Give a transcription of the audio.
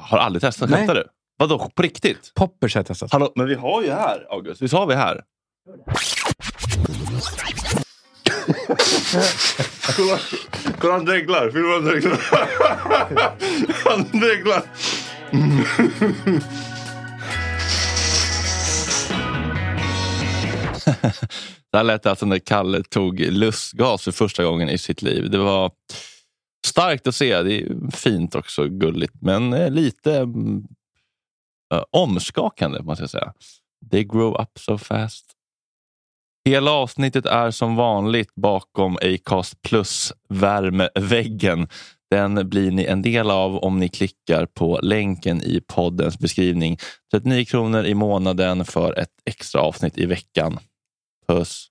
Har aldrig testat. Nej. Skämtar du? Vadå, på riktigt? Poppers har jag testat. Hallå, men vi har ju här, August. Visst har vi här? kolla, kolla han dreglar. Filma han dreglar. han dreglar. Det här lät alltså när Kalle tog lustgas för första gången i sitt liv. Det var starkt att se. Det är fint också, gulligt, men eh, lite äh, omskakande måste jag säga. They grow up so fast. Hela avsnittet är som vanligt bakom Acast plus värmeväggen. Den blir ni en del av om ni klickar på länken i poddens beskrivning. 39 kronor i månaden för ett extra avsnitt i veckan. Puss!